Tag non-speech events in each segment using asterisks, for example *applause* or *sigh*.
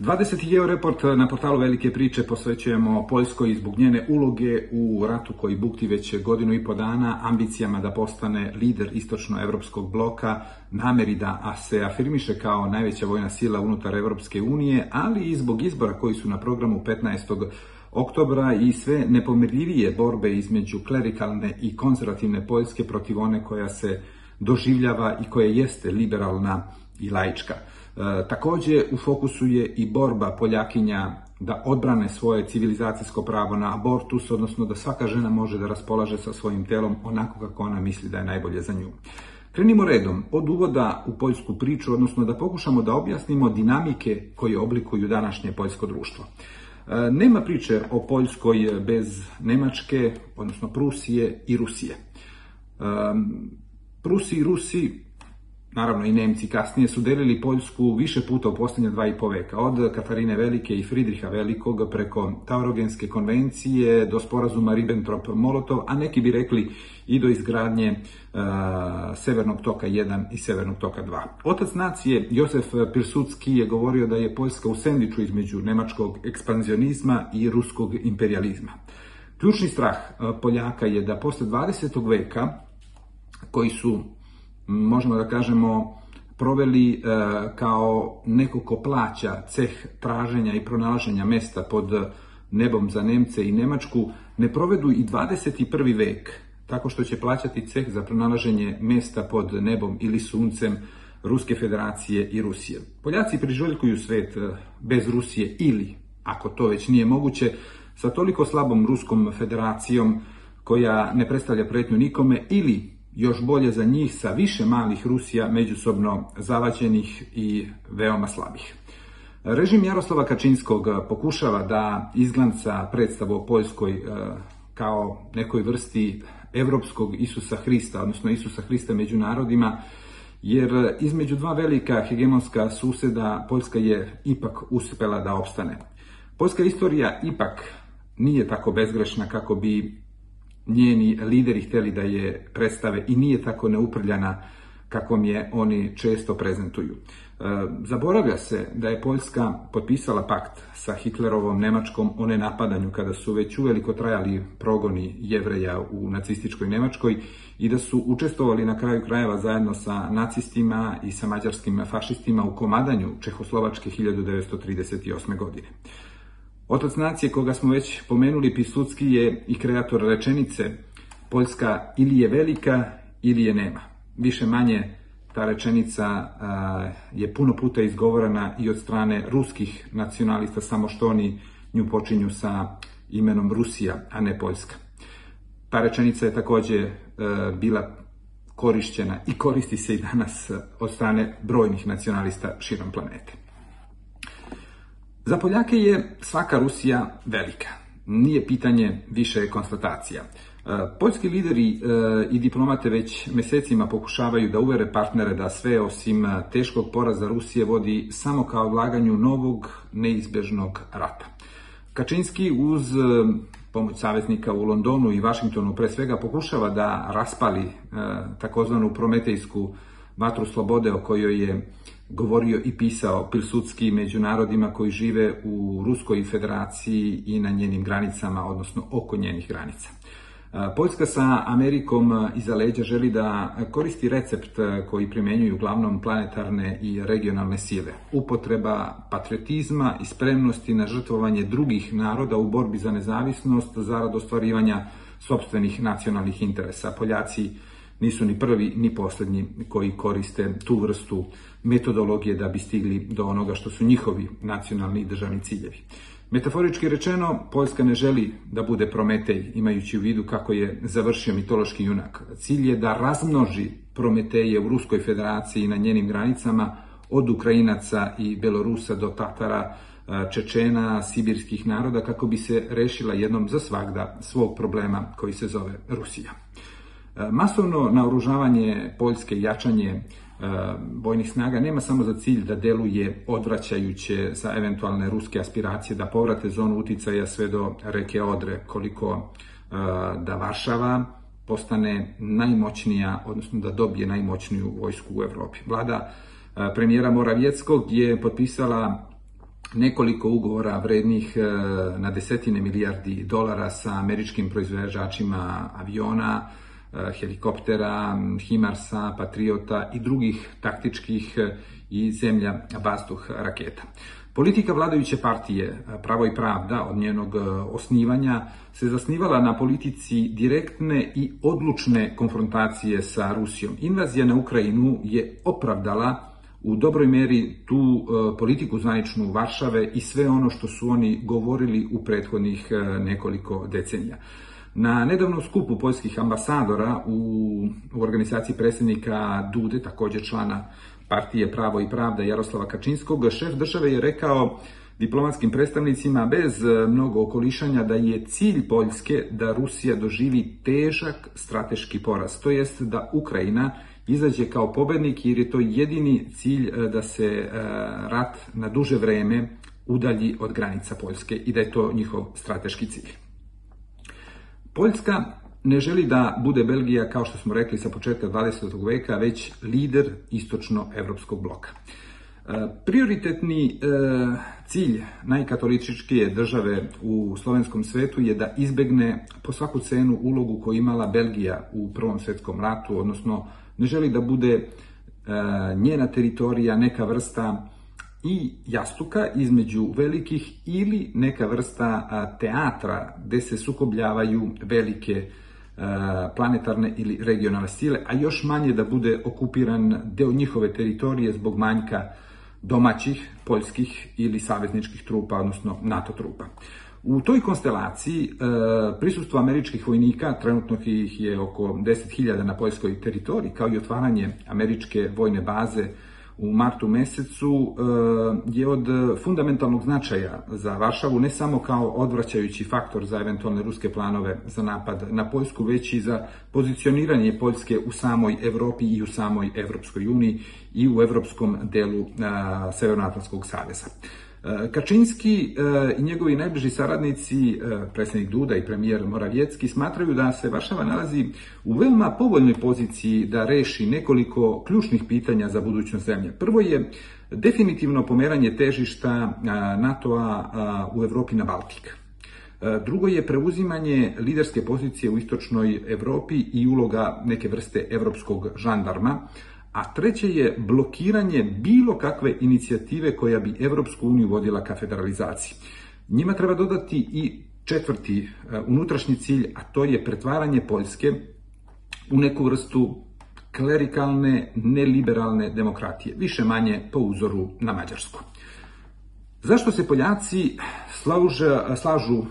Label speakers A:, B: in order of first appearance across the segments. A: 20. je report na portalu Velike priče posvećujemo Poljskoj zbog njene uloge u ratu koji bukti već godinu i po dana, ambicijama da postane lider istočnoevropskog bloka, nameri da se afirmiše kao najveća vojna sila unutar Evropske unije, ali i zbog izbora koji su na programu 15 oktobra i sve nepomirljivije borbe između klerikalne i konzervativne Poljske protiv one koja se doživljava i koja jeste liberalna i laička. E, takođe u fokusu je i borba Poljakinja da odbrane svoje civilizacijsko pravo na abortus, odnosno da svaka žena može da raspolaže sa svojim telom onako kako ona misli da je najbolje za nju. Krenimo redom, od uvoda u poljsku priču, odnosno da pokušamo da objasnimo dinamike koje oblikuju današnje poljsko društvo. E, nema priče o Poljskoj bez Nemačke, odnosno Prusije i Rusije. E, Prusi i Rusi naravno i Nemci kasnije, su delili Poljsku više puta u poslednje dva i po veka, od Katarine Velike i Fridriha Velikog preko Taurogenske konvencije do sporazuma Ribbentrop-Molotov, a neki bi rekli i do izgradnje uh, Severnog toka 1 i Severnog toka 2. Otac nacije Josef Pilsudski je govorio da je Poljska u sendiču između nemačkog ekspanzionizma i ruskog imperializma. Ključni strah e, Poljaka je da posle 20. veka, koji su možemo da kažemo, proveli e, kao neko ko plaća ceh traženja i pronalaženja mesta pod nebom za Nemce i Nemačku, ne provedu i 21. vek tako što će plaćati ceh za pronalaženje mesta pod nebom ili suncem Ruske federacije i Rusije. Poljaci priželjkuju svet e, bez Rusije ili, ako to već nije moguće, sa toliko slabom Ruskom federacijom koja ne predstavlja pretnju nikome ili još bolje za njih sa više malih Rusija međusobno zavaćenih i veoma slabih. Režim Jaroslava Kačinskog e, pokušava da izglanca predstavu o Poljskoj e, kao nekoj vrsti evropskog Isusa Hrista, odnosno Isusa Hrista među narodima, jer između dva velika hegemonska suseda Poljska je ipak uspela da opstane. Poljska istorija ipak nije tako bezgrešna kako bi njeni lideri hteli da je predstave i nije tako neuprljana kakvom je oni često prezentuju. E, zaboravlja se da je Poljska potpisala pakt sa Hitlerovom Nemačkom o nenapadanju kada su već uveliko trajali progoni jevreja u nacističkoj Nemačkoj i da su učestvovali na kraju krajeva zajedno sa nacistima i sa mađarskim fašistima u komadanju Čehoslovačke 1938. godine. Otac nacije koga smo već pomenuli, Pisutski je i kreator rečenice Poljska ili je velika ili je nema. Više manje ta rečenica je puno puta izgovorana i od strane ruskih nacionalista, samo što oni nju počinju sa imenom Rusija, a ne Poljska. Ta rečenica je takođe e, bila korišćena i koristi se i danas od strane brojnih nacionalista širom planete. Za Poljake je svaka Rusija velika. Nije pitanje više konstatacija. E, poljski lideri e, i diplomate već mesecima pokušavaju da uvere partnere da sve osim e, teškog poraza Rusije vodi samo kao odlaganju novog neizbežnog rata. Kačinski uz pomoć saveznika u Londonu i Vašingtonu pre svega pokušava da raspali takozvanu prometejsku vatru slobode o kojoj je govorio i pisao Pilsudski među narodima koji žive u Ruskoj federaciji i na njenim granicama, odnosno oko njenih granica. Poljska sa Amerikom iza leđa želi da koristi recept koji primenjuju uglavnom planetarne i regionalne sile. Upotreba patriotizma i spremnosti na žrtvovanje drugih naroda u borbi za nezavisnost zarad ostvarivanja sobstvenih nacionalnih interesa. Poljaci nisu ni prvi ni poslednji koji koriste tu vrstu metodologije da bi stigli do onoga što su njihovi nacionalni i državni ciljevi. Metaforički rečeno, Poljska ne želi da bude Prometej, imajući u vidu kako je završio mitološki junak. Cilj je da razmnoži Prometeje u Ruskoj federaciji na njenim granicama od Ukrajinaca i Belorusa do Tatara, e, Čečena, sibirskih naroda kako bi se rešila jednom za svagda svog problema koji se zove Rusija. E, masovno naoružavanje Poljske i jačanje e, vojnih snaga nema samo za cilj da deluje odvraćajuće za eventualne ruske aspiracije da povrate zonu uticaja sve do reke Odre, koliko e, da Varšava postane najmoćnija, odnosno da dobije najmoćniju vojsku u Evropi. Vlada premijera Moravjeckog je potpisala nekoliko ugovora vrednih na desetine milijardi dolara sa američkim proizvođačima aviona, Eh, helikoptera, Himarsa, Patriota i drugih taktičkih eh, i zemlja vazduh raketa. Politika vladajuće partije eh, Pravo i pravda od njenog osnivanja se zasnivala na politici direktne i odlučne konfrontacije sa Rusijom. Invazija na Ukrajinu je opravdala u dobroj meri tu politiku zvaničnu Varšave i sve ono što su oni govorili u prethodnih nekoliko decenija. Na nedavnom skupu poljskih ambasadora u, u organizaciji predsjednika Dude, takođe člana partije Pravo i Pravda Jaroslava Kačinskog, šef države je rekao diplomatskim predstavnicima bez e, mnogo okolišanja da je cilj Poljske da Rusija doživi težak strateški poraz, to jest da Ukrajina izađe kao pobednik jer je to jedini cilj e, da se e, rat na duže vreme udalji od granica Poljske i da je to njihov strateški cilj. Poljska ne želi da bude Belgija, kao što smo rekli sa početka 20. veka, već lider istočno-evropskog bloka. E, prioritetni e, cilj najkatoličičkije države u slovenskom svetu je da izbegne po svaku cenu ulogu koju imala Belgija u Prvom svetskom ratu, odnosno ne želi da bude e, njena teritorija neka vrsta i jastuka između velikih ili neka vrsta teatra gde se sukobljavaju velike planetarne ili regionalne sile, a još manje da bude okupiran deo njihove teritorije zbog manjka domaćih, poljskih ili savezničkih trupa, odnosno NATO trupa. U toj konstelaciji prisustvo američkih vojnika, trenutno ih je oko 10.000 na poljskoj teritoriji, kao i otvaranje američke vojne baze u martu mesecu eh, je od fundamentalnog značaja za Varšavu, ne samo kao odvraćajući faktor za eventualne ruske planove za napad na Poljsku, već i za pozicioniranje Poljske u samoj Evropi i u samoj Evropskoj uniji i u evropskom delu eh, Severnoatlantskog saveza. Eh, Kačinski eh, i njegovi najbliži saradnici, eh, predsjednik Duda i premijer Moravjecki, smatraju da se Varšava nalazi u veoma povoljnoj poziciji da reši nekoliko ključnih pitanja za budućnost zemlje. Prvo je definitivno pomeranje težišta NATO-a u Evropi na Baltik. Drugo je preuzimanje liderske pozicije u istočnoj Evropi i uloga neke vrste evropskog žandarma a treće je blokiranje bilo kakve inicijative koja bi Evropsku uniju vodila ka federalizaciji. Njima treba dodati i četvrti e, unutrašnji cilj, a to je pretvaranje Poljske u neku vrstu klerikalne, neliberalne demokratije, više manje po uzoru na Mađarsku. Zašto se Poljaci slažu, slažu,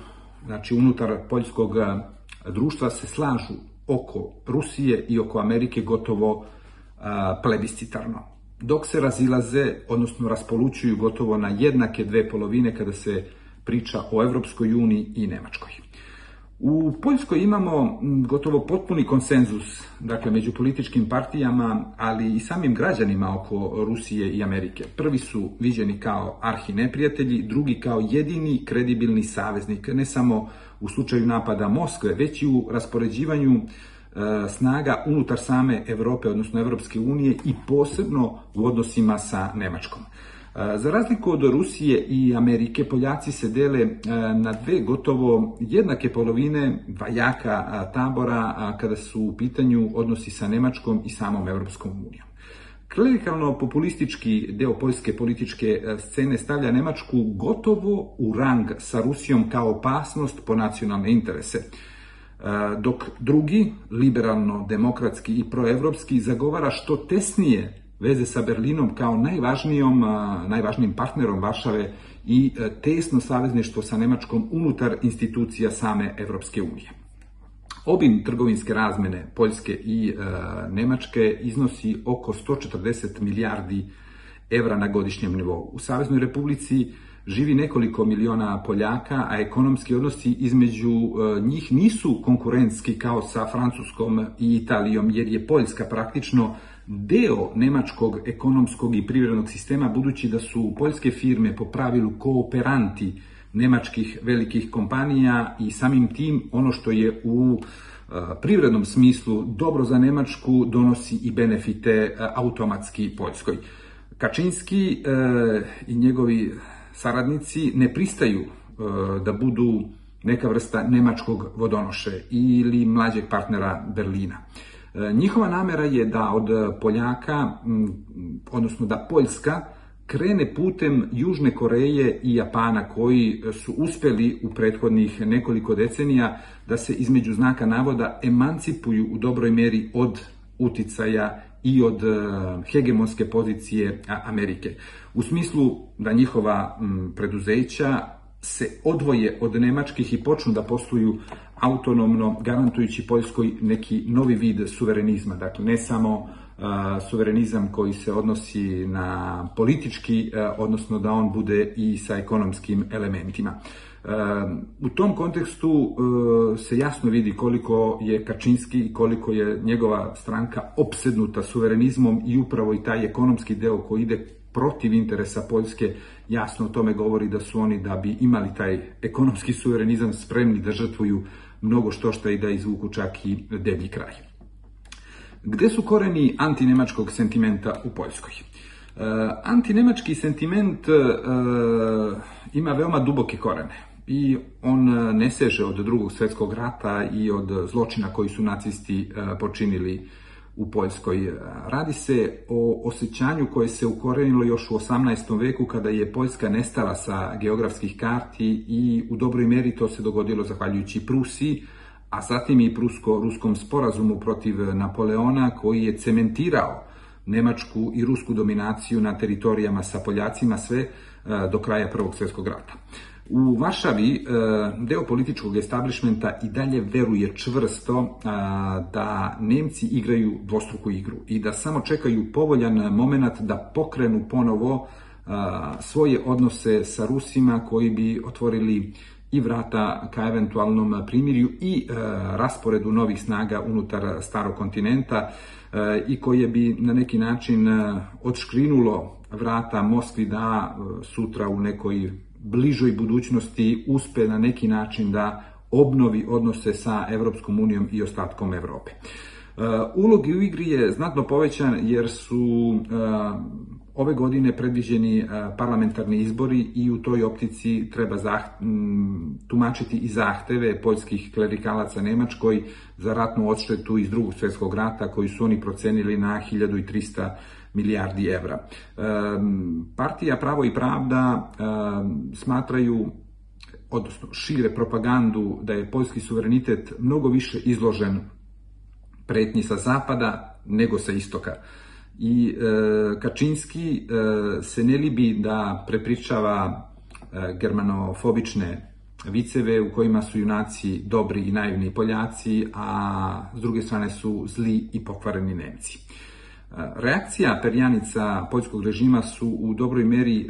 A: znači unutar poljskog e, društva se slažu oko Rusije i oko Amerike gotovo plebiscitarno. Dok se razilaze, odnosno raspolučuju gotovo na jednake dve polovine kada se priča o Evropskoj uniji i Nemačkoj. U Poljskoj imamo gotovo potpuni konsenzus, dakle, među političkim partijama, ali i samim građanima oko Rusije i Amerike. Prvi su viđeni kao arhineprijatelji, drugi kao jedini kredibilni saveznik, ne samo u slučaju napada Moskve, već i u raspoređivanju E, snaga unutar same Evrope, odnosno Evropske unije i posebno u odnosima sa Nemačkom. E, za razliku od Rusije i Amerike, Poljaci se dele e, na dve gotovo jednake polovine vajaka jaka tabora kada su u pitanju odnosi sa Nemačkom i samom Evropskom unijom. Klerikalno-populistički deo poljske političke scene stavlja Nemačku gotovo u rang sa Rusijom kao opasnost po nacionalne interese. E, dok drugi, liberalno-demokratski i proevropski, zagovara što tesnije veze sa Berlinom kao najvažnijom, e, najvažnijim partnerom Varšave i e, tesno savezništvo sa Nemačkom unutar institucija same Evropske unije. Obim trgovinske razmene Poljske i Nemačke iznosi oko 140 milijardi evra na godišnjem nivou. U Saveznoj republici živi nekoliko miliona Poljaka, a ekonomski odnosi između e, njih nisu konkurentski kao sa Francuskom i Italijom, jer je Poljska praktično deo nemačkog ekonomskog i privrednog sistema, budući da su poljske firme po pravilu kooperanti nemačkih velikih kompanija i samim tim ono što je u e, privrednom smislu dobro za Nemačku donosi i benefite e, automatski Poljskoj. Kačinski e, i njegovi saradnici ne pristaju e, da budu neka vrsta nemačkog vodonoše ili mlađeg partnera Berlina. E, njihova namera je da od Poljaka, odnosno da Poljska, krene putem Južne Koreje i Japana koji su uspeli u prethodnih nekoliko decenija da se između znaka navoda emancipuju u dobroj meri od uticaja i od e, hegemonske pozicije Amerike u smislu da njihova preduzeća se odvoje od nemačkih i počnu da posluju autonomno, garantujući Poljskoj neki novi vid suverenizma. Dakle, ne samo suverenizam koji se odnosi na politički, odnosno da on bude i sa ekonomskim elementima. U tom kontekstu se jasno vidi koliko je Kačinski i koliko je njegova stranka opsednuta suverenizmom i upravo i taj ekonomski deo koji ide protiv interesa Poljske, jasno o tome govori da su oni, da bi imali taj ekonomski suverenizam, spremni da žrtvuju mnogo što što i da izvuku čak i deblji kraj. Gde su koreni antinemačkog sentimenta u Poljskoj? E, antinemački sentiment e, ima veoma duboke korene i on e, ne seže od drugog svetskog rata i od zločina koji su nacisti e, počinili u Poljskoj. E, radi se o osjećanju koje se ukorenilo još u 18. veku kada je Poljska nestala sa geografskih karti i u dobroj meri to se dogodilo zahvaljujući Prusiji, a zatim i prusko-ruskom sporazumu protiv Napoleona koji je cementirao nemačku i rusku dominaciju na teritorijama sa Poljacima sve e, do kraja Prvog svjetskog rata. U Varšavi e, deo političkog establishmenta i dalje veruje čvrsto e, da Nemci igraju dvostruku igru i da samo čekaju povoljan moment da pokrenu ponovo e, svoje odnose sa Rusima koji bi otvorili i vrata ka eventualnom primirju i rasporedu novih snaga unutar starog kontinenta i koje bi na neki način odškrinulo vrata Moskvi da sutra u nekoj bližoj budućnosti uspe na neki način da obnovi odnose sa Evropskom unijom i ostatkom Evrope. E, Ulogi u igri je znatno povećan jer su e, ove godine predviđeni e, parlamentarni izbori i u toj optici treba tumačiti i zahteve poljskih klerikalaca Nemačkoj za ratnu odštetu iz drugog svjetskog rata koji su oni procenili na 1300 milijardi evra. Partija Pravo i Pravda smatraju odnosno šire propagandu da je poljski suverenitet mnogo više izložen pretnji sa zapada nego sa istoka. I e, Kačinski e, se ne libi da prepričava e, germanofobične viceve u kojima su junaci dobri i naivni Poljaci, a s druge strane su zli i pokvareni Nemci. Reakcija perjanica poljskog režima su u dobroj meri e,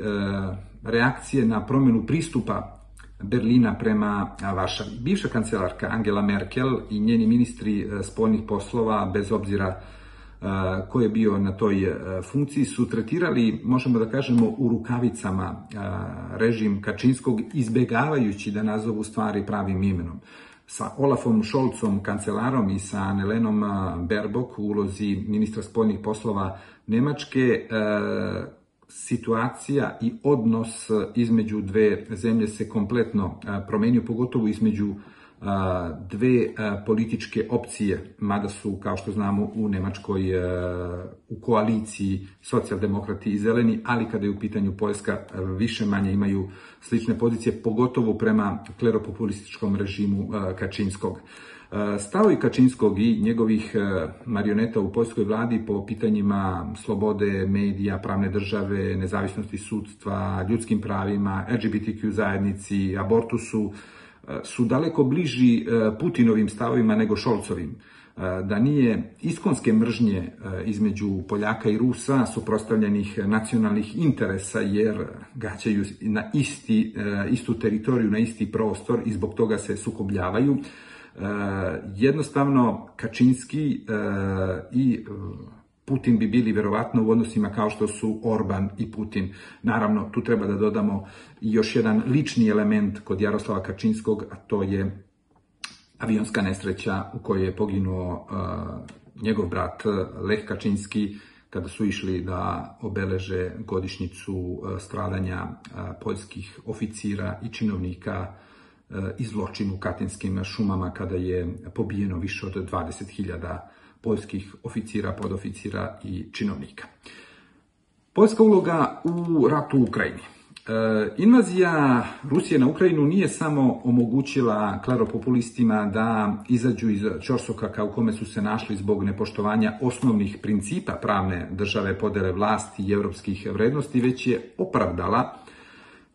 A: reakcije na promenu pristupa Berlina prema Varšavi. Bivša kancelarka Angela Merkel i njeni ministri e, spoljnih poslova, bez obzira e, ko je bio na toj funkciji, su tretirali, možemo da kažemo, u rukavicama režim Kačinskog, izbegavajući da nazovu stvari pravim imenom sa Olafom Šolcom, kancelarom i sa Annelenom Berbok u ulozi ministra spoljnih poslova Nemačke, e, situacija i odnos e, između dve zemlje se kompletno e, promenio, pogotovo između dve političke opcije, mada su, kao što znamo, u Nemačkoj u koaliciji socijaldemokrati i zeleni, ali kada je u pitanju Poljska, više manje imaju slične pozicije, pogotovo prema kleropopulističkom režimu Kačinskog. Stavovi Kačinskog i njegovih marioneta u poljskoj vladi po pitanjima slobode, medija, pravne države, nezavisnosti sudstva, ljudskim pravima, LGBTQ zajednici, abortusu, Eh, su daleko bliži eh, Putinovim stavovima nego Šolcovim. Eh, da nije iskonske mržnje između Poljaka i Rusa suprostavljenih nacionalnih interesa jer gaćaju na isti, istu teritoriju, na isti prostor i zbog toga se sukobljavaju. Jednostavno Kačinski i Putin bi bili verovatno u odnosima kao što su Orban i Putin. Naravno, tu treba da dodamo još jedan lični element kod Jaroslava Kačinskog, a to je avionska nesreća u kojoj je poginuo uh, njegov brat uh, Leh Kačinski kada su išli da obeleže godišnjicu uh, stradanja uh, poljskih oficira i činovnika uh, i zločin u katinskim šumama kada je pobijeno više od 20.000 poljskih oficira, podoficira i činovnika. Poljska uloga u ratu u Ukrajini. E, invazija Rusije na Ukrajinu nije samo omogućila kleropopulistima da izađu iz kao u kome su se našli zbog nepoštovanja osnovnih principa pravne države podele vlasti i evropskih vrednosti, već je opravdala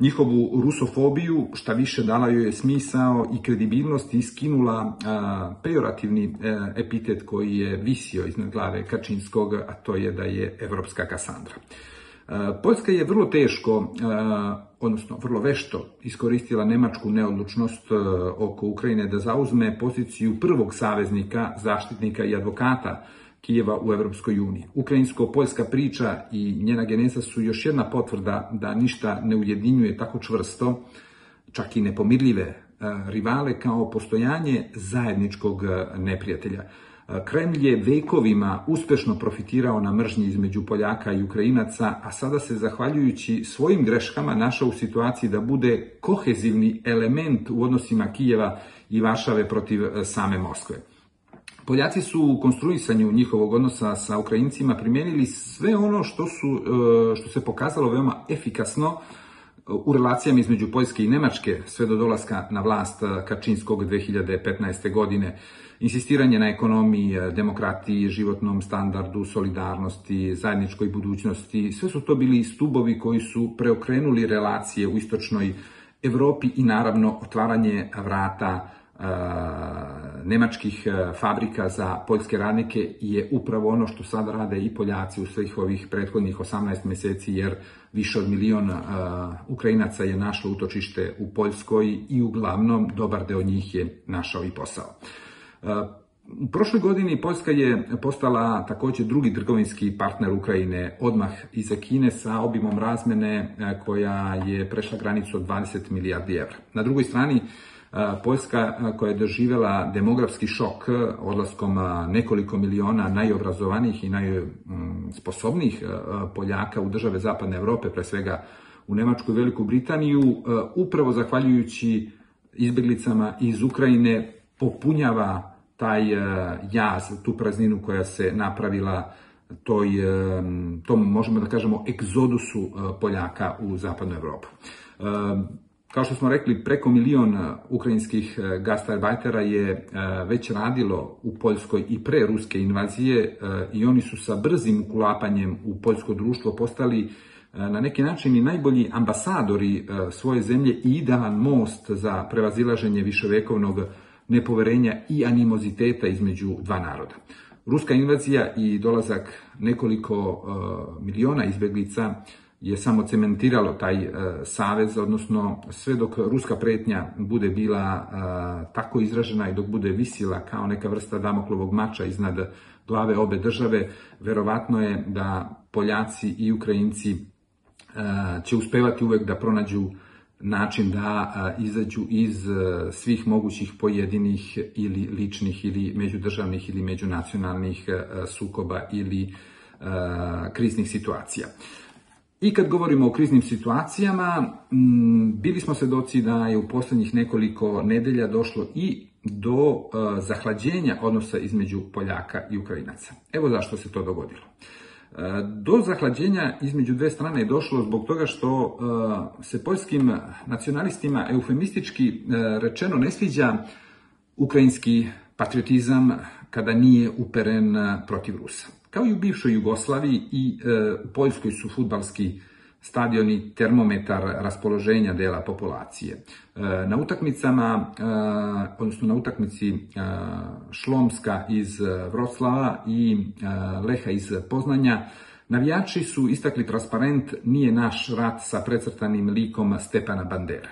A: njihovu rusofobiju, šta više dala joj je smisao i kredibilnost i skinula pejorativni e, epitet koji je visio iznad glave Kačinskog, a to je da je evropska Kasandra. E, Poljska je vrlo teško, e, odnosno vrlo vešto, iskoristila nemačku neodlučnost oko Ukrajine da zauzme poziciju prvog saveznika, zaštitnika i advokata Kijeva u Evropskoj uniji. Ukrajinsko-poljska priča i njena genesa su još jedna potvrda da ništa ne ujedinjuje tako čvrsto, čak i nepomirljive e, rivale kao postojanje zajedničkog e, neprijatelja. E, Kremlj je vekovima uspešno profitirao na mržnji između Poljaka i Ukrajinaca, a sada se zahvaljujući svojim greškama našao u situaciji da bude kohezivni element u odnosima Kijeva i Varšave protiv same Moskve. Poljaci su u konstruisanju njihovog odnosa sa Ukrajincima primenili sve ono što, su, e, što se pokazalo veoma efikasno e, u relacijama između Poljske i Nemačke sve do dolaska na vlast e, Kačinskog 2015. godine. Insistiranje na ekonomiji, demokratiji, životnom standardu, solidarnosti, zajedničkoj budućnosti, sve su to bili stubovi koji su preokrenuli relacije u istočnoj Evropi i naravno otvaranje vrata nemačkih fabrika za poljske radnike je upravo ono što sad rade i Poljaci u svih ovih prethodnih 18 meseci, jer više od miliona Ukrajinaca je našlo utočište u Poljskoj i uglavnom dobar deo njih je našao i posao. U prošloj godini Poljska je postala takođe drugi trgovinski partner Ukrajine odmah iza Kine sa obimom razmene koja je prešla granicu od 20 milijardi evra. Na drugoj strani, Poljska koja je doživjela demografski šok odlaskom nekoliko miliona najobrazovanijih i najsposobnijih mm, Poljaka u države Zapadne Evrope, pre svega u Nemačku i Veliku Britaniju, upravo zahvaljujući izbjeglicama iz Ukrajine popunjava taj jaz, tu prazninu koja se napravila toj, tom, možemo da kažemo, egzodusu Poljaka u zapadnu Evropu. Kao što smo rekli, preko milion e, ukrajinskih e, gastarbajtera je e, već radilo u Poljskoj i pre ruske invazije i oni su sa brzim ukulapanjem u poljsko društvo postali na neki način i najbolji ambasadori svoje zemlje i idealan most za prevazilaženje viševekovnog nepoverenja i animoziteta između dva naroda. Ruska invazija i dolazak nekoliko miliona izbeglica je samo cementiralo taj e, savez, odnosno sve dok ruska pretnja bude bila e, tako izražena i dok bude visila kao neka vrsta damoklovog mača iznad glave obe države, verovatno je da Poljaci i Ukrajinci e, će uspevati uvek da pronađu način da izađu iz svih mogućih pojedinih ili ličnih ili međudržavnih ili međunacionalnih sukoba ili kriznih situacija. I kad govorimo o kriznim situacijama, mm, bili smo svedoci da je u poslednjih nekoliko nedelja došlo i do e, zahlađenja odnosa između Poljaka i Ukrajinaca. Evo zašto se to dogodilo. E, do zahlađenja između dve strane je došlo zbog toga što e, se poljskim nacionalistima eufemistički rečeno ne sviđa ukrajinski patriotizam kada nije uperen protiv Rusa. Kao i u bivšoj Jugoslaviji i e, u Poljskoj su futbalski stadioni termometar raspoloženja dela populacije. E, na utakmicama, e, odnosno na utakmici e, Šlomska iz Vroclava e, i e, Leha iz Poznanja, Navijači su istakli transparent Nije naš rat sa precrtanim likom Stepana Bandera.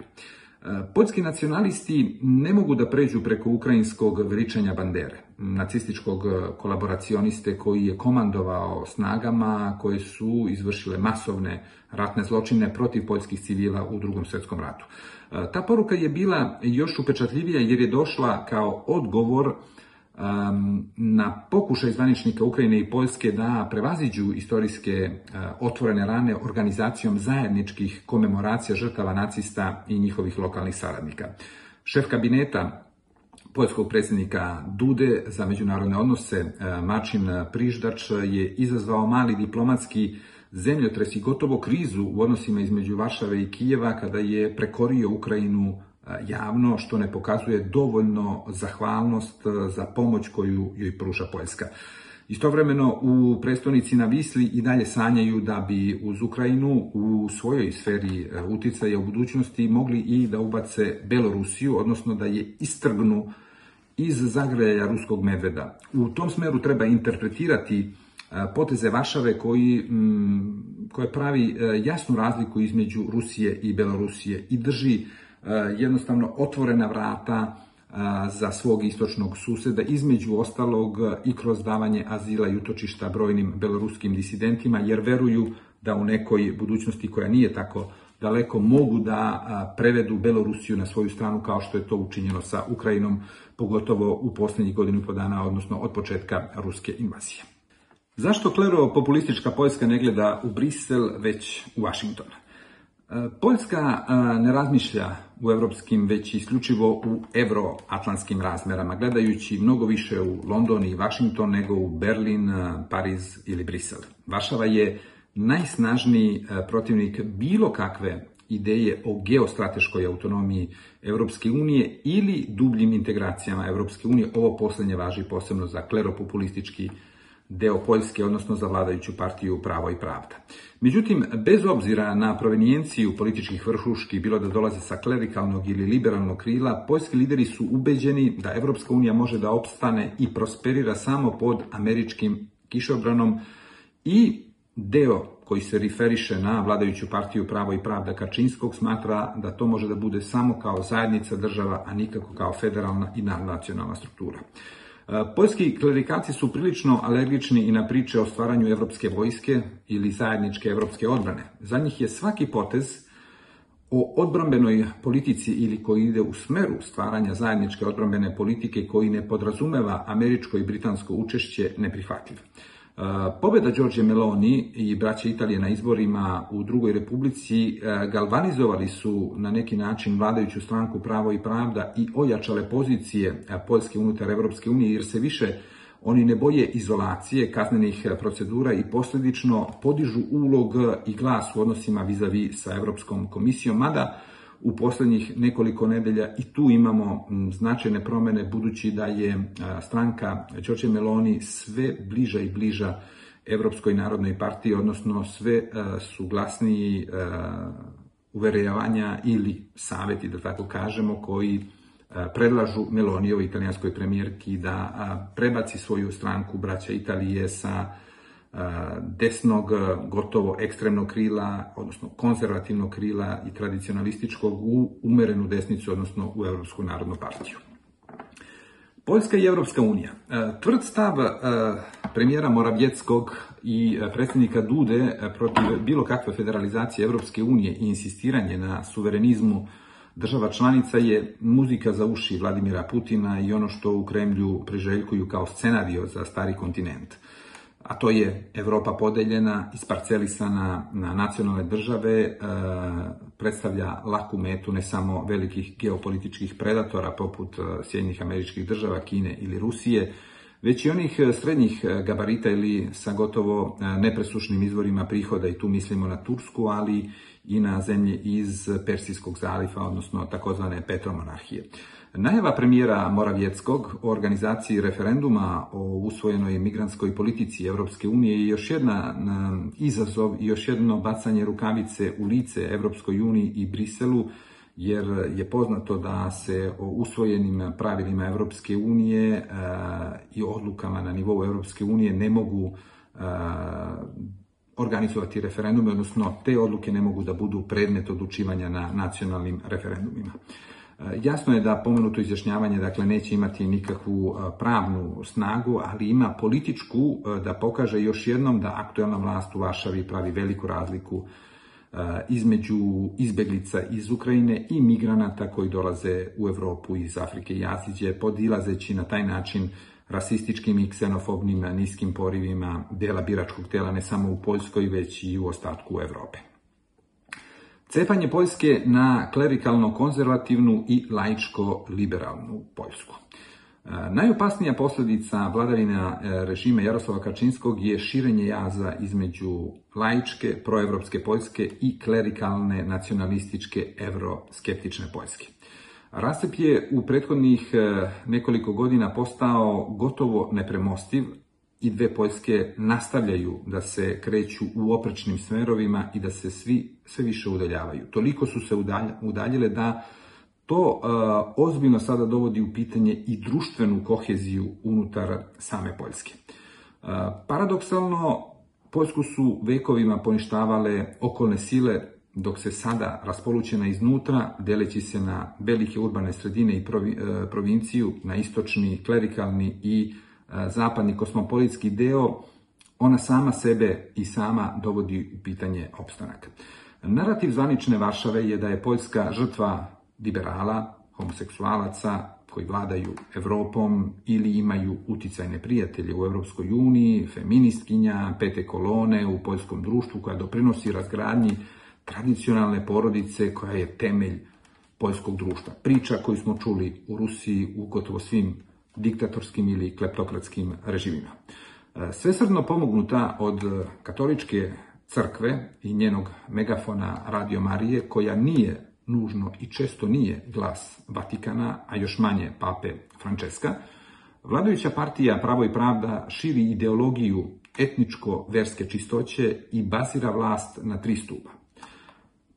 A: E, poljski nacionalisti ne mogu da pređu preko ukrajinskog veličanja bandere nacističkog e, kolaboracioniste koji je komandovao snagama koje su izvršile masovne ratne zločine protiv poljskih civila u drugom svetskom ratu. E, ta poruka je bila još upečatljivija jer je došla kao odgovor na pokušaj zvaničnika Ukrajine i Poljske da prevaziđu istorijske e, otvorene rane organizacijom zajedničkih komemoracija žrtava nacista i njihovih lokalnih saradnika. Šef kabineta Poljskog predsjednika Dude za međunarodne odnose e, Mačin Priždač je izazvao mali diplomatski zemljotres i gotovo krizu u odnosima između Varšave i Kijeva kada je prekorio Ukrajinu e, javno, što ne pokazuje dovoljno zahvalnost e, za pomoć koju joj pruža Poljska. Istovremeno u prestonici na Visli i dalje sanjaju da bi uz Ukrajinu u svojoj sferi uticaja u budućnosti mogli i da ubace Belorusiju, odnosno da je istrgnu iz zagraja ruskog medveda. U tom smeru treba interpretirati e, poteze Vašave koji, koje pravi e, jasnu razliku između Rusije i Belorusije i drži e, jednostavno otvorena vrata za svog istočnog suseda, između ostalog i kroz davanje azila i utočišta brojnim beloruskim disidentima, jer veruju da u nekoj budućnosti koja nije tako daleko mogu da prevedu Belorusiju na svoju stranu kao što je to učinjeno sa Ukrajinom pogotovo u poslednjih godinu i po dana, odnosno od početka ruske invazije. Zašto klero populistička Poljska ne gleda u Brisel, već u Washington? E, Poljska e, ne razmišlja u evropskim, već isključivo u euroatlantskim razmerama, gledajući mnogo više u London i Washington nego u Berlin, e, Pariz ili Brisel. Vašava je najsnažniji protivnik bilo kakve ideje o geostrateškoj autonomiji Evropske unije ili dubljim integracijama Evropske unije. Ovo poslednje važi posebno za kleropopulistički deo Poljske, odnosno za vladajuću partiju Pravo i Pravda. Međutim, bez obzira na provenijenciju političkih vrhuški, bilo da dolaze sa klerikalnog ili liberalnog krila, poljski lideri su ubeđeni da Evropska unija može da opstane i prosperira samo pod američkim kišobranom i deo koji se referiše na vladajuću partiju Pravo i Pravda Kačinskog, smatra da to može da bude samo kao zajednica država, a nikako kao federalna i nacionalna struktura. E, poljski klerikaci su prilično alergični i na priče o stvaranju evropske vojske ili zajedničke evropske odbrane. Za njih je svaki potez o odbrambenoj politici ili koji ide u smeru stvaranja zajedničke odbrambene politike koji ne podrazumeva američko i britansko učešće neprihvatljiv. Pobjeda Đorđe Meloni i braće Italije na izborima u drugoj republici e, galvanizovali su na neki način vladajuću stranku Pravo i Pravda i ojačale pozicije e, Poljske unutar Evropske unije jer se više oni ne boje izolacije kaznenih e, procedura i posledično podižu ulog i glas u odnosima vis-a-vis sa Evropskom komisijom, mada u poslednjih nekoliko nedelja i tu imamo mm, značajne promene budući da je stranka Ćoče Meloni sve bliža i bliža Evropskoj narodnoj partiji, odnosno sve su glasniji uverjavanja ili saveti, da tako kažemo, koji predlažu Melonijevoj italijanskoj premijerki da prebaci svoju stranku braća Italije sa desnog, gotovo ekstremnog krila, odnosno konzervativnog krila i tradicionalističkog u umerenu desnicu, odnosno u Evropsku narodnu partiju. Poljska i Evropska unija. Tvrd stav premijera Moravjeckog i predsjednika Dude protiv bilo kakve federalizacije Evropske unije i insistiranje na suverenizmu država članica je muzika za uši Vladimira Putina i ono što u Kremlju priželjkuju kao scenario za stari kontinent – a to je Evropa podeljena, isparcelisana na nacionalne države, e, predstavlja laku metu ne samo velikih geopolitičkih predatora poput e, Sjedinjih američkih država, Kine ili Rusije, već i onih e, srednjih gabarita ili sa gotovo nepresušnim izvorima prihoda i tu mislimo na Tursku, ali i na zemlje iz Persijskog zalifa, odnosno takozvane Petromonarhije. Najava premijera Moravjeckog o organizaciji referenduma o usvojenoj migranskoj politici Evropske unije je još jedna izazov i još jedno bacanje rukavice u lice Evropskoj uniji i Briselu, jer je poznato da se o usvojenim pravilima Evropske unije i odlukama na nivou Evropske unije ne mogu organizovati referendume, odnosno te odluke ne mogu da budu predmet odlučivanja na nacionalnim referendumima. Jasno je da pomenuto izjašnjavanje dakle neće imati nikakvu pravnu snagu, ali ima političku da pokaže još jednom da aktuelna vlast u Varšavi pravi veliku razliku između izbeglica iz Ukrajine i migranata koji dolaze u Evropu iz Afrike i Aziđe, podilazeći na taj način rasističkim i ksenofobnim niskim porivima dela biračkog tela ne samo u Poljskoj, već i u ostatku Evrope. Cepanje Poljske na klerikalno-konzervativnu i laičko-liberalnu Poljsku. E, najopasnija posledica vladavina e, režime Jaroslava Kačinskog je širenje jaza između laičke, proevropske Poljske i klerikalne, nacionalističke, euroskeptične Poljske. Rasep je u prethodnih e, nekoliko godina postao gotovo nepremostiv, i dve Poljske nastavljaju da se kreću u oprečnim smerovima i da se svi sve više udaljavaju. Toliko su se udaljile da to e, ozbiljno sada dovodi u pitanje i društvenu koheziju unutar same Poljske. E, paradoksalno, Poljsku su vekovima poništavale okolne sile, dok se sada raspolučena iznutra, deleći se na velike urbane sredine i provi, e, provinciju, na istočni, klerikalni i E, zapadni kosmopolitski deo, ona sama sebe i sama dovodi u pitanje opstanak. Narativ zvanične Varšave je da je Poljska žrtva liberala, homoseksualaca koji vladaju Evropom ili imaju uticajne prijatelje u Evropskoj uniji, feministkinja, pete kolone u poljskom društvu koja doprinosi razgradnji tradicionalne porodice koja je temelj poljskog društva. Priča koju smo čuli u Rusiji u gotovo svim diktatorskim ili kleptokratskim režimima. E, svesrdno pomognuta od katoličke crkve i njenog megafona Radio Marije, koja nije nužno i često nije glas Vatikana, a još manje pape Frančeska, vladajuća partija Pravo i Pravda širi ideologiju etničko-verske čistoće i basira vlast na tri stupa.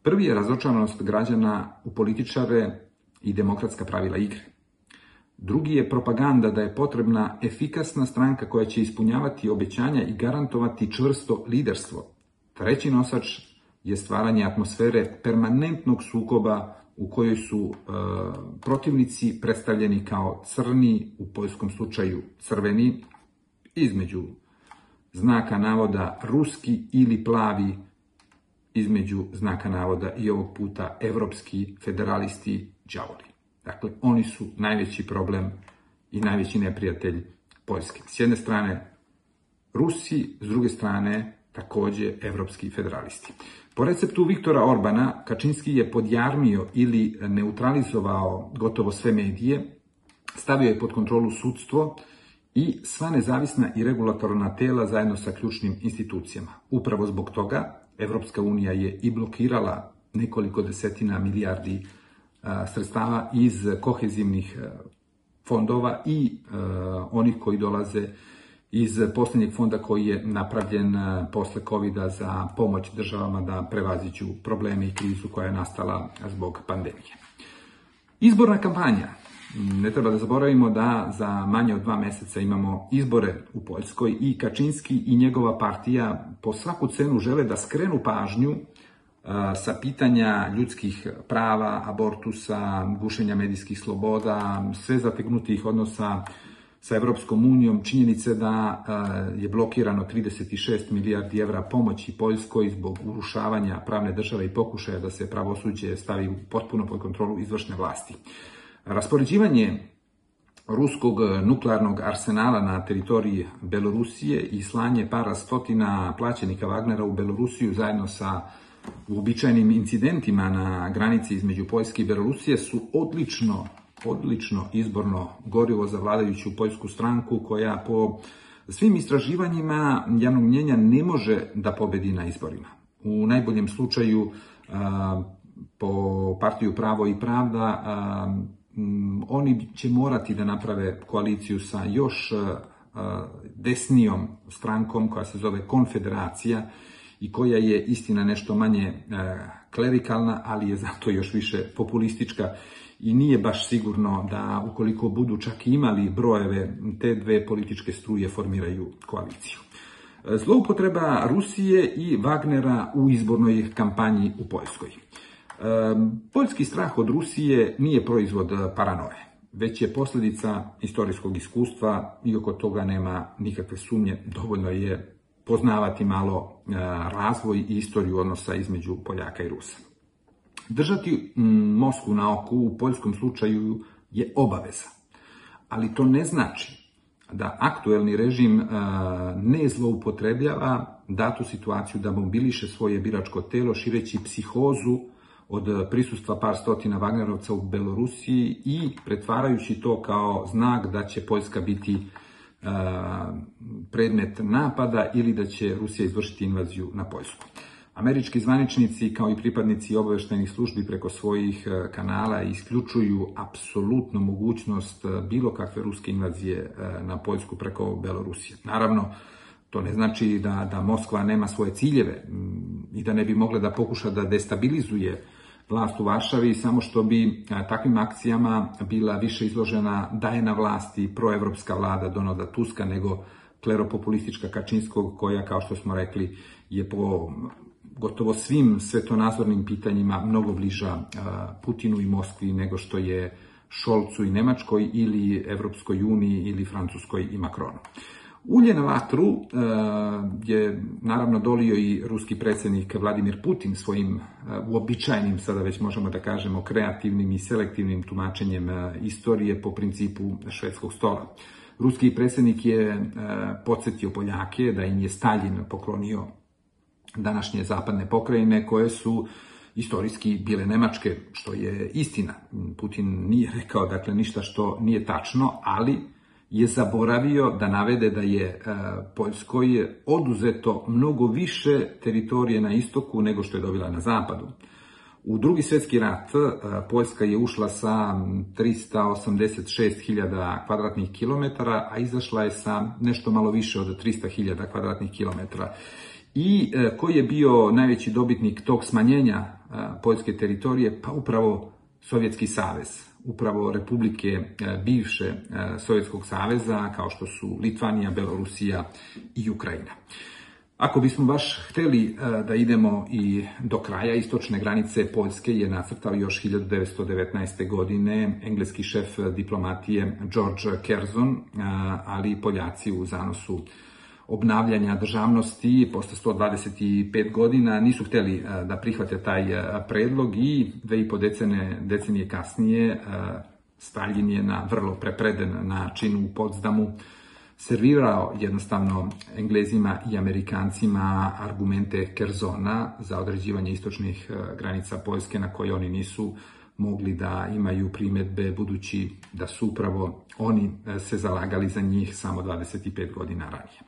A: Prvi je razočaranost građana u političare i demokratska pravila igre. Drugi je propaganda da je potrebna efikasna stranka koja će ispunjavati obećanja i garantovati čvrsto liderstvo. Treći nosač je stvaranje atmosfere permanentnog sukoba u kojoj su e, protivnici predstavljeni kao crni, u poljskom slučaju crveni, između znaka navoda ruski ili plavi, između znaka navoda i ovog puta evropski federalisti đavoli. Dakle, oni su najveći problem i najveći neprijatelj Poljske. S jedne strane Rusi, s druge strane takođe evropski federalisti. Po receptu Viktora Orbana, Kačinski je podjarmio ili neutralizovao gotovo sve medije, stavio je pod kontrolu sudstvo i sva nezavisna i regulatorna tela zajedno sa ključnim institucijama. Upravo zbog toga Evropska unija je i blokirala nekoliko desetina milijardi sredstava iz kohezivnih e, fondova i e, onih koji dolaze iz posljednjeg fonda koji je napravljen e, posle covid za pomoć državama da prevaziću probleme i krizu koja je nastala zbog pandemije. Izborna kampanja. Ne treba da zaboravimo da za manje od dva meseca imamo izbore u Poljskoj i Kačinski i njegova partija po svaku cenu žele da skrenu pažnju sa pitanja ljudskih prava, abortusa, gušenja medijskih sloboda, sve zategnutih odnosa sa Evropskom unijom, činjenice da je blokirano 36 milijardi evra pomoći Poljskoj zbog urušavanja pravne države i pokušaja da se pravosuđe stavi potpuno pod kontrolu izvršne vlasti. Raspoređivanje ruskog nuklearnog arsenala na teritoriji Belorusije i slanje para stotina plaćenika Wagnera u Belorusiju zajedno sa uobičajenim incidentima na granici između Poljske i Belorusije su odlično, odlično izborno gorivo za vladajuću poljsku stranku koja po svim istraživanjima javnog mnjenja ne može da pobedi na izborima. U najboljem slučaju po partiju Pravo i Pravda oni će morati da naprave koaliciju sa još desnijom strankom koja se zove Konfederacija i koja je istina nešto manje e, klerikalna, ali je zato još više populistička i nije baš sigurno da ukoliko budu čak imali brojeve, te dve političke struje formiraju koaliciju. E, zloupotreba Rusije i Wagnera u izbornoj kampanji u Poljskoj. E, poljski strah od Rusije nije proizvod paranoje, već je posledica istorijskog iskustva i oko toga nema nikakve sumnje, dovoljno je poznavati malo e, razvoj i istoriju odnosa između Poljaka i Rusa. Držati Mosku na oku u poljskom slučaju je obaveza, ali to ne znači da aktuelni režim e, ne zloupotrebljava datu situaciju da mobiliše svoje biračko telo šireći psihozu od prisustva par stotina Wagnerovca u Belorusiji i pretvarajući to kao znak da će Poljska biti predmet napada ili da će Rusija izvršiti invaziju na Poljsku. Američki zvaničnici kao i pripadnici obaveštajnih službi preko svojih kanala isključuju apsolutno mogućnost bilo kakve ruske invazije na Poljsku preko Belorusije. Naravno, to ne znači da, da Moskva nema svoje ciljeve i da ne bi mogla da pokuša da destabilizuje vlast u Varšavi, samo što bi takvim akcijama bila više izložena da je na vlasti proevropska vlada Donalda Tuska nego kleropopulistička Kačinskog koja, kao što smo rekli, je po gotovo svim svetonazornim pitanjima mnogo bliža Putinu i Moskvi nego što je Šolcu i Nemačkoj ili Evropskoj uniji ili Francuskoj i Makronu. Ulje na vatru e, je naravno dolio i ruski predsednik Vladimir Putin svojim e, uobičajenim, sada već možemo da kažemo, kreativnim i selektivnim tumačenjem e, istorije po principu švedskog stola. Ruski predsednik je podsjetio Poljake da im je Stalin poklonio današnje zapadne pokrajine koje su istorijski bile Nemačke, što je istina. Putin nije rekao dakle ništa što nije tačno, ali je zaboravio da navede da je e, Poljskoj oduzeto mnogo više teritorije na istoku nego što je dobila na zapadu. U drugi svetski rat e, Poljska je ušla sa 386.000 kvadratnih kilometara, a izašla je sa nešto malo više od 300.000 kvadratnih kilometara. I e, koji je bio najveći dobitnik tog smanjenja poljske teritorije? Pa upravo Sovjetski savez upravo republike e, bivše e, Sovjetskog saveza kao što su Litvanija, Belorusija i Ukrajina. Ako bismo baš hteli e, da idemo i do kraja istočne granice Poljske je nacrtao još 1919. godine engleski šef diplomatije George Curzon, ali Poljaci u zanosu obnavljanja državnosti posle 125 godina nisu hteli e, da prihvate taj e, predlog i dve i po decene, decenije kasnije e, Stalin je na vrlo prepreden način u Potsdamu servirao jednostavno Englezima i Amerikancima argumente Kerzona za određivanje istočnih granica Poljske na koje oni nisu mogli da imaju primetbe budući da su upravo oni se zalagali za njih samo 25 godina ranije.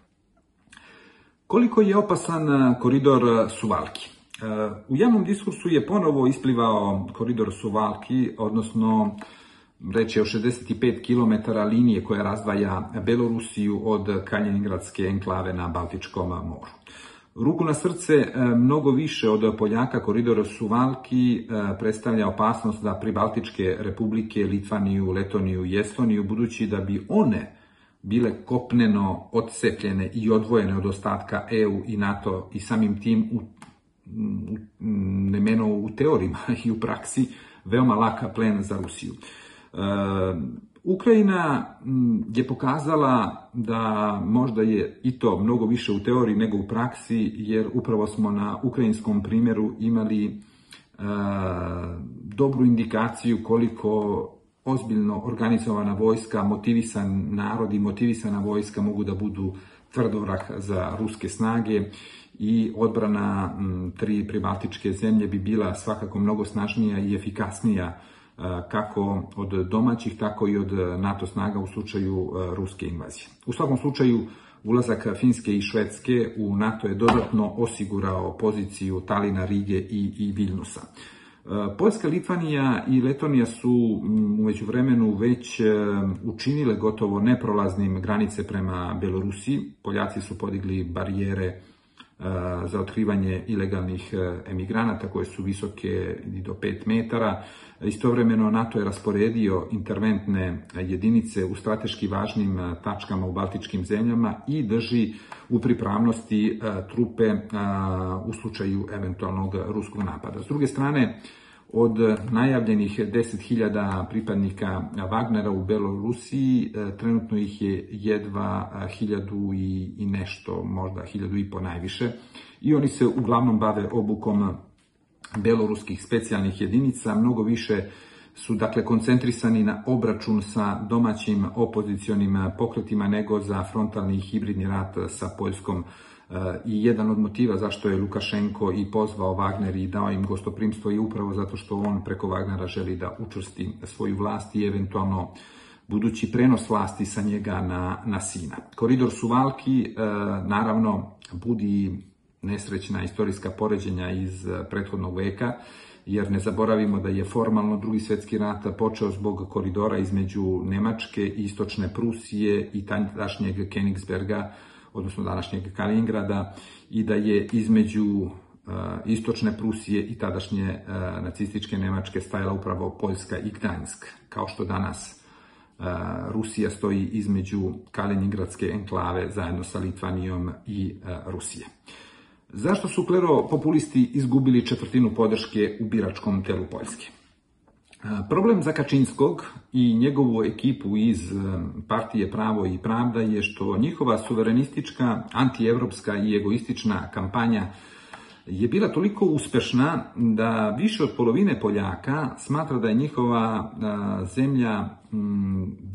A: Koliko je opasan e, koridor e, Suvalki? E, u javnom diskursu je ponovo isplivao koridor Suvalki, odnosno reč je o 65 km linije koja razdvaja Belorusiju od Kaljiningradske enklave na Baltičkom moru. Ruku na srce, mnogo više od Poljaka koridor Suvalki predstavlja opasnost da pribaltičke republike Litvaniju, Letoniju i Estoniju, budući da bi one bile kopneno odcepljene i odvojene od ostatka EU i NATO i samim tim u, ne meno u teorima *laughs* i u praksi veoma laka plen za Rusiju. E, Ukrajina je pokazala da možda je i to mnogo više u teoriji nego u praksi, jer upravo smo na ukrajinskom primjeru imali e, dobru indikaciju koliko ozbiljno organizovana vojska, motivisan narod i motivisana vojska mogu da budu tvrdovrah za ruske snage i odbrana tri pribaltičke zemlje bi bila svakako mnogo snažnija i efikasnija kako od domaćih, tako i od NATO snaga u slučaju ruske invazije. U svakom slučaju, ulazak Finske i Švedske u NATO je dodatno osigurao poziciju Talina, Rige i, i Vilnusa. Poljska, Litvanija i Letonija su mm, umeđu vremenu već e, učinile gotovo neprolaznim granice prema Belorusiji. Poljaci su podigli barijere za otkrivanje ilegalnih e, emigranata koje su visoke i do 5 metara. Istovremeno NATO je rasporedio interventne jedinice u strateški važnim e, tačkama u baltičkim zemljama i drži u pripravnosti e, trupe u slučaju eventualnog ruskog napada. S druge strane, Od e, najavljenih 10.000 pripadnika Wagnera u Belorusiji, e, trenutno ih je jedva 1.000 e, i, i nešto, možda 1.000 i po najviše. I oni se uglavnom bave obukom beloruskih specijalnih jedinica, mnogo više su dakle koncentrisani na obračun sa domaćim opozicionim pokretima nego za frontalni hibridni rat sa Poljskom I jedan od motiva zašto je Lukašenko i pozvao Wagner i dao im gostoprimstvo je upravo zato što on preko Wagnera želi da učvrsti svoju vlast i eventualno budući prenos vlasti sa njega na, na sina. Koridor Suvalki e, naravno budi nesrećna istorijska poređenja iz prethodnog veka, jer ne zaboravimo da je formalno drugi svetski rat počeo zbog koridora između Nemačke i Istočne Prusije i tanjašnjeg Königsberga, odnosno današnjeg Kaliningrada i da je između e, istočne Prusije i tadašnje e, nacističke Nemačke stajala upravo Poljska i Gdansk, kao što danas e, Rusija stoji između Kaliningradske enklave zajedno sa Litvanijom i Rusije. Zašto su kleropopulisti izgubili četvrtinu podrške u biračkom telu Poljske? E, problem za Kačinskog i njegovu ekipu iz e, partije Pravo i Pravda je što njihova suverenistička, antievropska i egoistična kampanja je bila toliko uspešna da više od polovine Poljaka smatra da je njihova e, zemlja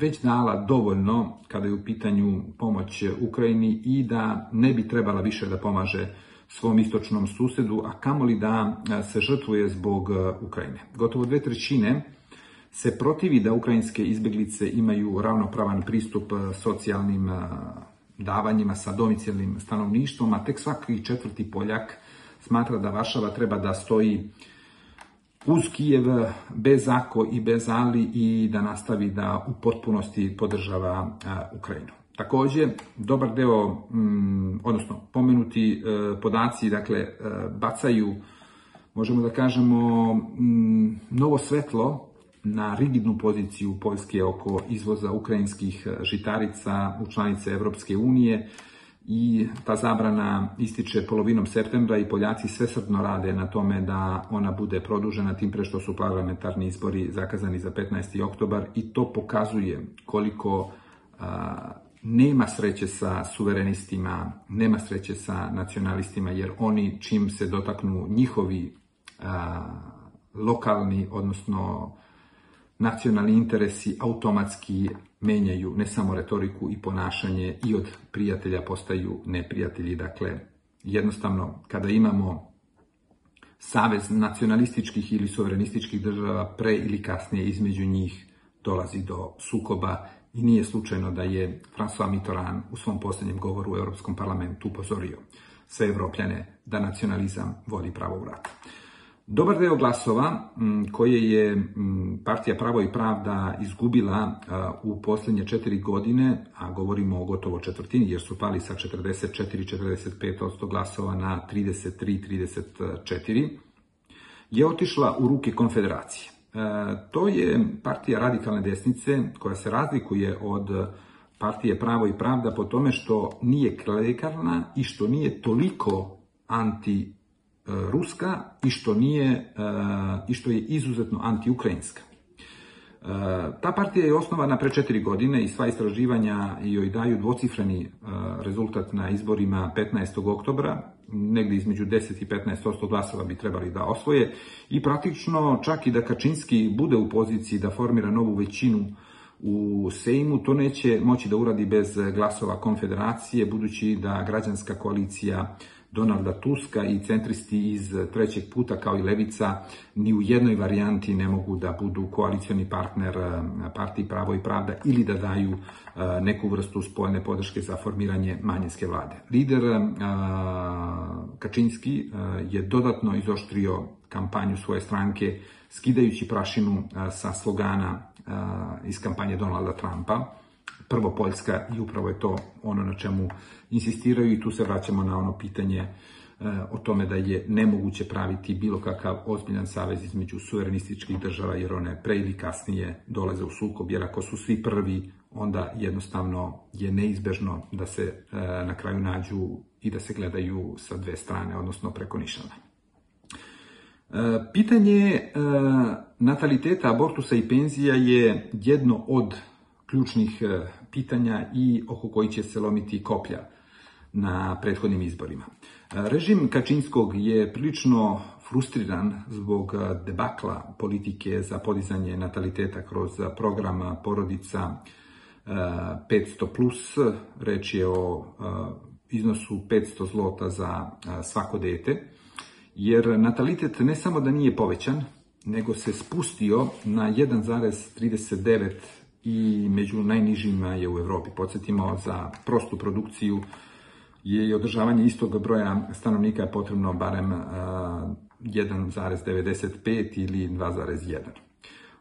A: već dala dovoljno kada je u pitanju pomoć Ukrajini i da ne bi trebala više da pomaže svom istočnom susedu, a kamoli da se žrtvuje zbog Ukrajine. Gotovo dve trećine se protivi da ukrajinske izbjeglice imaju ravnopravan pristup socijalnim davanjima sa domicijalnim stanovništvom, a tek svaki četvrti Poljak smatra da Varšava treba da stoji uz Kijev bez ako i bez ali i da nastavi da u potpunosti podržava Ukrajinu. Takođe, dobar deo, mm, odnosno pomenuti e, podaci, dakle, e, bacaju, možemo da kažemo, mm, novo svetlo na rigidnu poziciju Poljske oko izvoza ukrajinskih e, žitarica u članice Evropske unije i ta zabrana ističe polovinom septembra i Poljaci svesrdno rade na tome da ona bude produžena tim pre što su parlamentarni izbori zakazani za 15. oktobar i to pokazuje koliko nema sreće sa suverenistima, nema sreće sa nacionalistima, jer oni čim se dotaknu njihovi a, lokalni, odnosno nacionalni interesi automatski menjaju ne samo retoriku i ponašanje i od prijatelja postaju neprijatelji. Dakle, jednostavno, kada imamo savez nacionalističkih ili suverenističkih država, pre ili kasnije između njih dolazi do sukoba I nije slučajno da je François Mitterrand u svom posljednjem govoru u Europskom parlamentu upozorio sve evropljane da nacionalizam vodi pravo u rat. Dobar deo glasova koje je partija Pravo i Pravda izgubila u poslednje četiri godine, a govorimo o gotovo četvrtini jer su pali sa 44-45% glasova na 33-34, je otišla u ruke konfederacije. E, to je partija radikalne desnice koja se razlikuje od e, partije Pravo i Pravda po tome što nije klerikalna i što nije toliko anti-ruska e, i što, nije, i što je izuzetno anti-ukrajinska. Ta partija je osnovana pre četiri godine i sva istraživanja joj daju dvocifreni rezultat na izborima 15. oktobra negde između 10 i 15% glasova bi trebali da osvoje i praktično čak i da Kačinski bude u poziciji da formira novu većinu u Sejmu, to neće moći da uradi bez glasova konfederacije, budući da građanska koalicija Donalda Tuska i centristi iz trećeg puta kao i levica ni u jednoj varijanti ne mogu da budu koalicioni partner eh, partiji Pravo i Pravda ili da daju eh, neku vrstu spojene podrške za formiranje manjinske vlade. Lider eh, Kačinski je dodatno izoštrio kampanju svoje stranke skidajući prašinu sa slogana iz kampanje Donalda Trumpa. Prvo Poljska i upravo je to ono na čemu insistiraju i tu se vraćamo na ono pitanje e, o tome da je nemoguće praviti bilo kakav ozbiljan savez između suverenističkih država, jer one pre ili kasnije dolaze u sukob, jer ako su svi prvi, onda jednostavno je neizbežno da se e, na kraju nađu i da se gledaju sa dve strane, odnosno preko nišana. E, pitanje nataliteta, abortusa i penzija je jedno od ključnih pitanja i oko koji će se lomiti koplja na prethodnim izborima. E, režim Kačinskog je prilično frustriran zbog e, debakla politike za podizanje nataliteta kroz programa porodica 500+, e, plus. reč je o iznosu 500 zlota za svako dete, jer natalitet ne samo da nije povećan, nego se spustio na 1,39 i među najnižima je u Evropi. Podsjetimo za prostu produkciju je i održavanje istog broja stanovnika je potrebno barem 1,95 ili 2,1.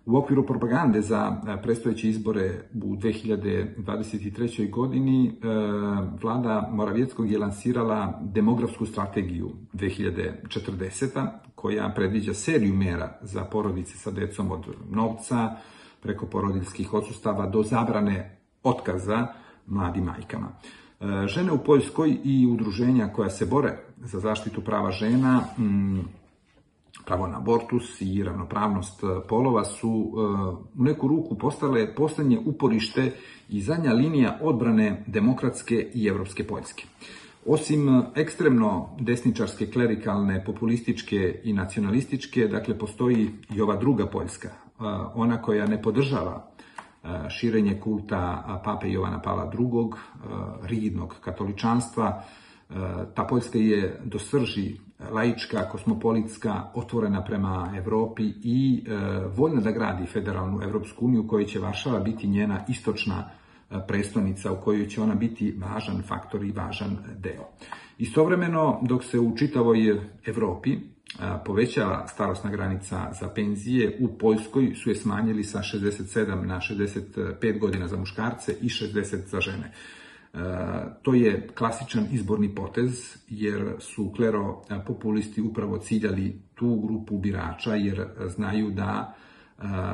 A: U okviru propagande za predstojeće izbore u 2023. godini vlada Moravjetskog je lansirala demografsku strategiju 2040. koja predviđa seriju mera za porodice sa decom od novca, preko porodiljskih odsustava do zabrane otkaza mladim majkama. Žene u Poljskoj i udruženja koja se bore za zaštitu prava žena, mm, pravo na abortus i ravnopravnost e, polova su e, u neku ruku postale poslednje uporište i zadnja linija odbrane demokratske i evropske Poljske. Osim e, ekstremno desničarske, klerikalne, populističke i nacionalističke, dakle, postoji i ova druga Poljska, ona koja ne podržava E, širenje kulta pape Jovana Pavla II, e, rigidnog katoličanstva. E, ta Poljska je do srži laička, kosmopolitska, otvorena prema Evropi i voljna da gradi federalnu Evropsku uniju u kojoj će Varšava biti njena istočna prestonica u kojoj će ona biti važan faktor i važan deo. Istovremeno, dok se u čitavoj Evropi povećava starostna granica za penzije, u Poljskoj su je smanjili sa 67 na 65 godina za muškarce i 60 za žene. To je klasičan izborni potez, jer su klero populisti upravo ciljali tu grupu birača, jer znaju da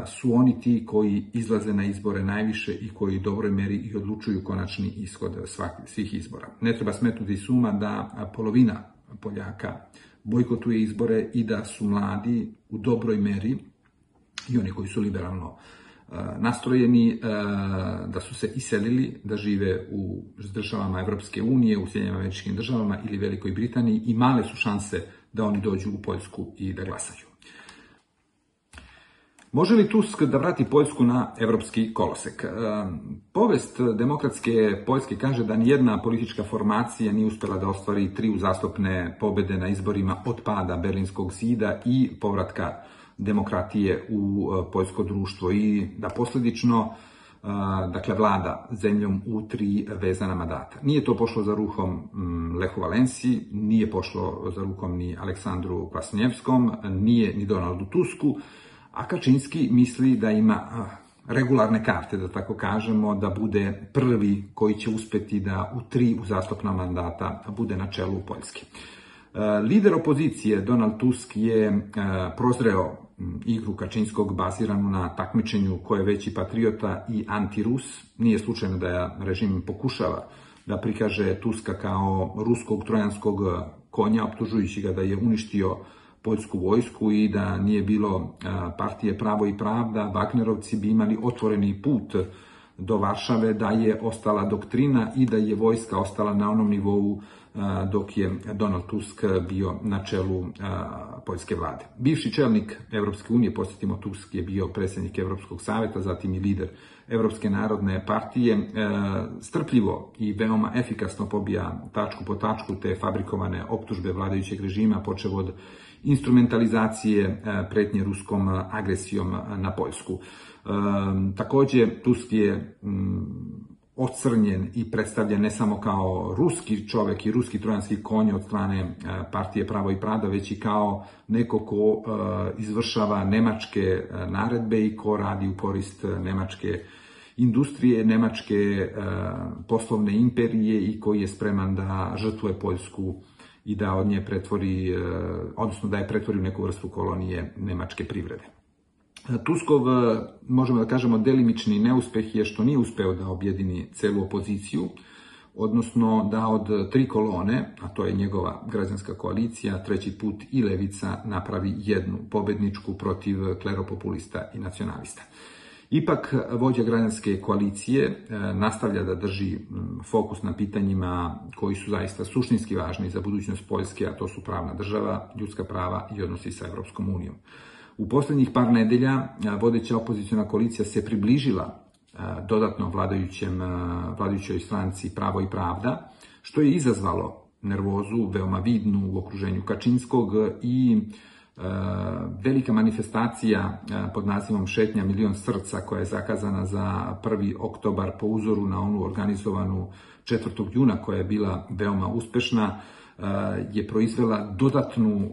A: su oni ti koji izlaze na izbore najviše i koji u dobroj meri i odlučuju konačni ishod svih izbora. Ne treba smetnuti suma da polovina Poljaka bojkotuje izbore i da su mladi u dobroj meri i oni koji su liberalno nastrojeni da su se iselili da žive u državama Evropske unije, u Sjedinjenim američkim državama ili Velikoj Britaniji i male su šanse da oni dođu u Poljsku i da glasaju. Može li Tusk da vrati Poljsku na evropski kolosek? E, povest demokratske Poljske kaže da nijedna politička formacija nije uspela da ostvari tri uzastopne pobede na izborima od pada Berlinskog zida i povratka demokratije u e, poljsko društvo i da posledično e, dakle, vlada zemljom u tri vezana mandata. Nije to pošlo za ruhom Lehu Valensi, nije pošlo za rukom ni Aleksandru Kvasnjevskom, nije ni Donaldu Tusku, A Kačinski misli da ima regularne karte, da tako kažemo, da bude prvi koji će uspeti da u tri uzastopna mandata da bude na čelu Poljske. E, lider opozicije Donald Tusk je e, prozreo igru Kačinskog baziranu na takmičenju ko je veći patriota i antirus. Nije slučajno da režim pokušava da prikaže Tuska kao ruskog trojanskog e, konja, optužujući ga da je uništio poljsku vojsku i da nije bilo partije Pravo i Pravda, Wagnerovci bi imali otvoreni put do Varšave, da je ostala doktrina i da je vojska ostala na onom nivou dok je Donald Tusk bio na čelu poljske vlade. Bivši čelnik Evropske unije, posjetimo Tusk je bio predsjednik Evropskog saveta, zatim i lider Evropske narodne partije, e, strpljivo i veoma efikasno pobija tačku po tačku te fabrikovane optužbe vladajućeg režima, počev od instrumentalizacije e, pretnje ruskom e, agresijom e, na Poljsku. Takođe, Tusk je mm, ocrnjen i predstavljen ne samo kao ruski čovek i ruski trojanski konj od strane partije Pravo i Pravda, već i kao neko ko izvršava nemačke naredbe i ko radi u korist nemačke industrije, nemačke poslovne imperije i koji je spreman da žrtvuje Poljsku i da od nje pretvori, e, odnosno da je pretvori u neku vrstu kolonije nemačke privrede. E, Tuskov, e, možemo da kažemo, delimični neuspeh je što nije uspeo da objedini celu opoziciju, odnosno da od tri kolone, a to je njegova građanska koalicija, treći put i levica napravi jednu pobedničku protiv kleropopulista i nacionalista. Ipak, vođa građanske koalicije e, nastavlja da drži fokus na pitanjima koji su zaista suštinski važni za budućnost Poljske, a to su pravna država, ljudska prava i odnosi sa Evropskom unijom. U poslednjih par nedelja e, vodeća opozicijona koalicija se približila e, dodatno vladajućem, vladajućoj stranci Pravo i pravda, što je izazvalo nervozu veoma vidnu u okruženju Kačinskog i Eh, velika manifestacija eh, pod nazivom Šetnja milion srca koja je zakazana za 1. oktobar po uzoru na onu organizovanu 4. juna koja je bila veoma uspešna eh, je proizvela dodatnu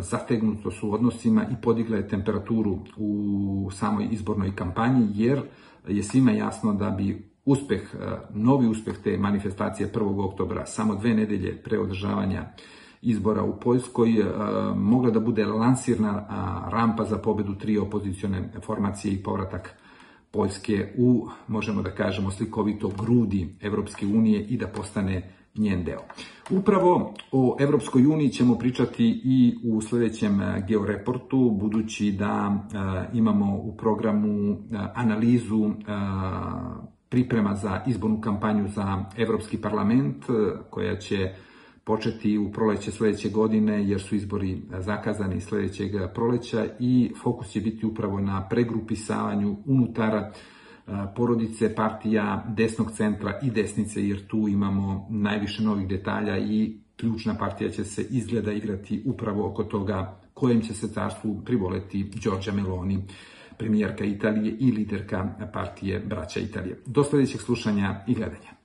A: zategnutost u odnosima i podigla je temperaturu u samoj izbornoj kampanji jer je svima jasno da bi uspeh, novi uspeh te manifestacije 1. oktobra, samo dve nedelje pre održavanja izbora u Poljskoj e, mogla da bude lansirna e, rampa za pobedu tri opozicione formacije i povratak Poljske u, možemo da kažemo, slikovito grudi Evropske unije i da postane njen deo. Upravo o Evropskoj uniji ćemo pričati i u sledećem e, georeportu, budući da imamo u programu analizu priprema za izbornu kampanju za Evropski parlament, koja će početi u proleće sledeće godine jer su izbori e, zakazani sledećeg proleća i fokus će biti upravo na pregrupisavanju unutar e, porodice partija desnog centra i desnice jer tu imamo najviše novih detalja i ključna partija će se izgleda igrati upravo oko toga kojem će se carstvu privoleti Đorđa Meloni, premijerka Italije i liderka partije Braća Italije. Do sledećeg slušanja i gledanja.